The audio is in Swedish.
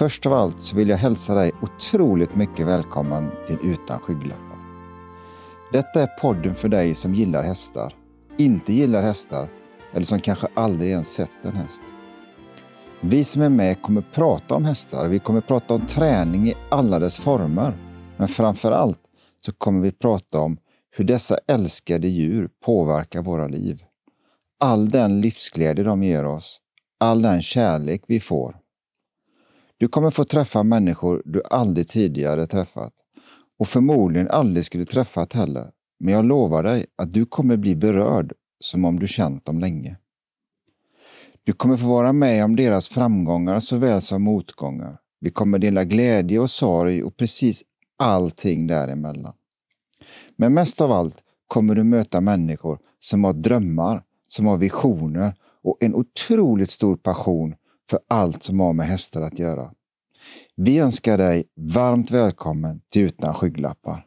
Först av allt så vill jag hälsa dig otroligt mycket välkommen till Utan skygglappar. Detta är podden för dig som gillar hästar, inte gillar hästar eller som kanske aldrig ens sett en häst. Vi som är med kommer prata om hästar, vi kommer prata om träning i alla dess former. Men framför allt så kommer vi prata om hur dessa älskade djur påverkar våra liv. All den livsglädje de ger oss, all den kärlek vi får. Du kommer få träffa människor du aldrig tidigare träffat och förmodligen aldrig skulle träffat heller. Men jag lovar dig att du kommer bli berörd som om du känt dem länge. Du kommer få vara med om deras framgångar såväl som motgångar. Vi kommer dela glädje och sorg och precis allting däremellan. Men mest av allt kommer du möta människor som har drömmar, som har visioner och en otroligt stor passion för allt som har med hästar att göra. Vi önskar dig varmt välkommen till Utan skygglappar.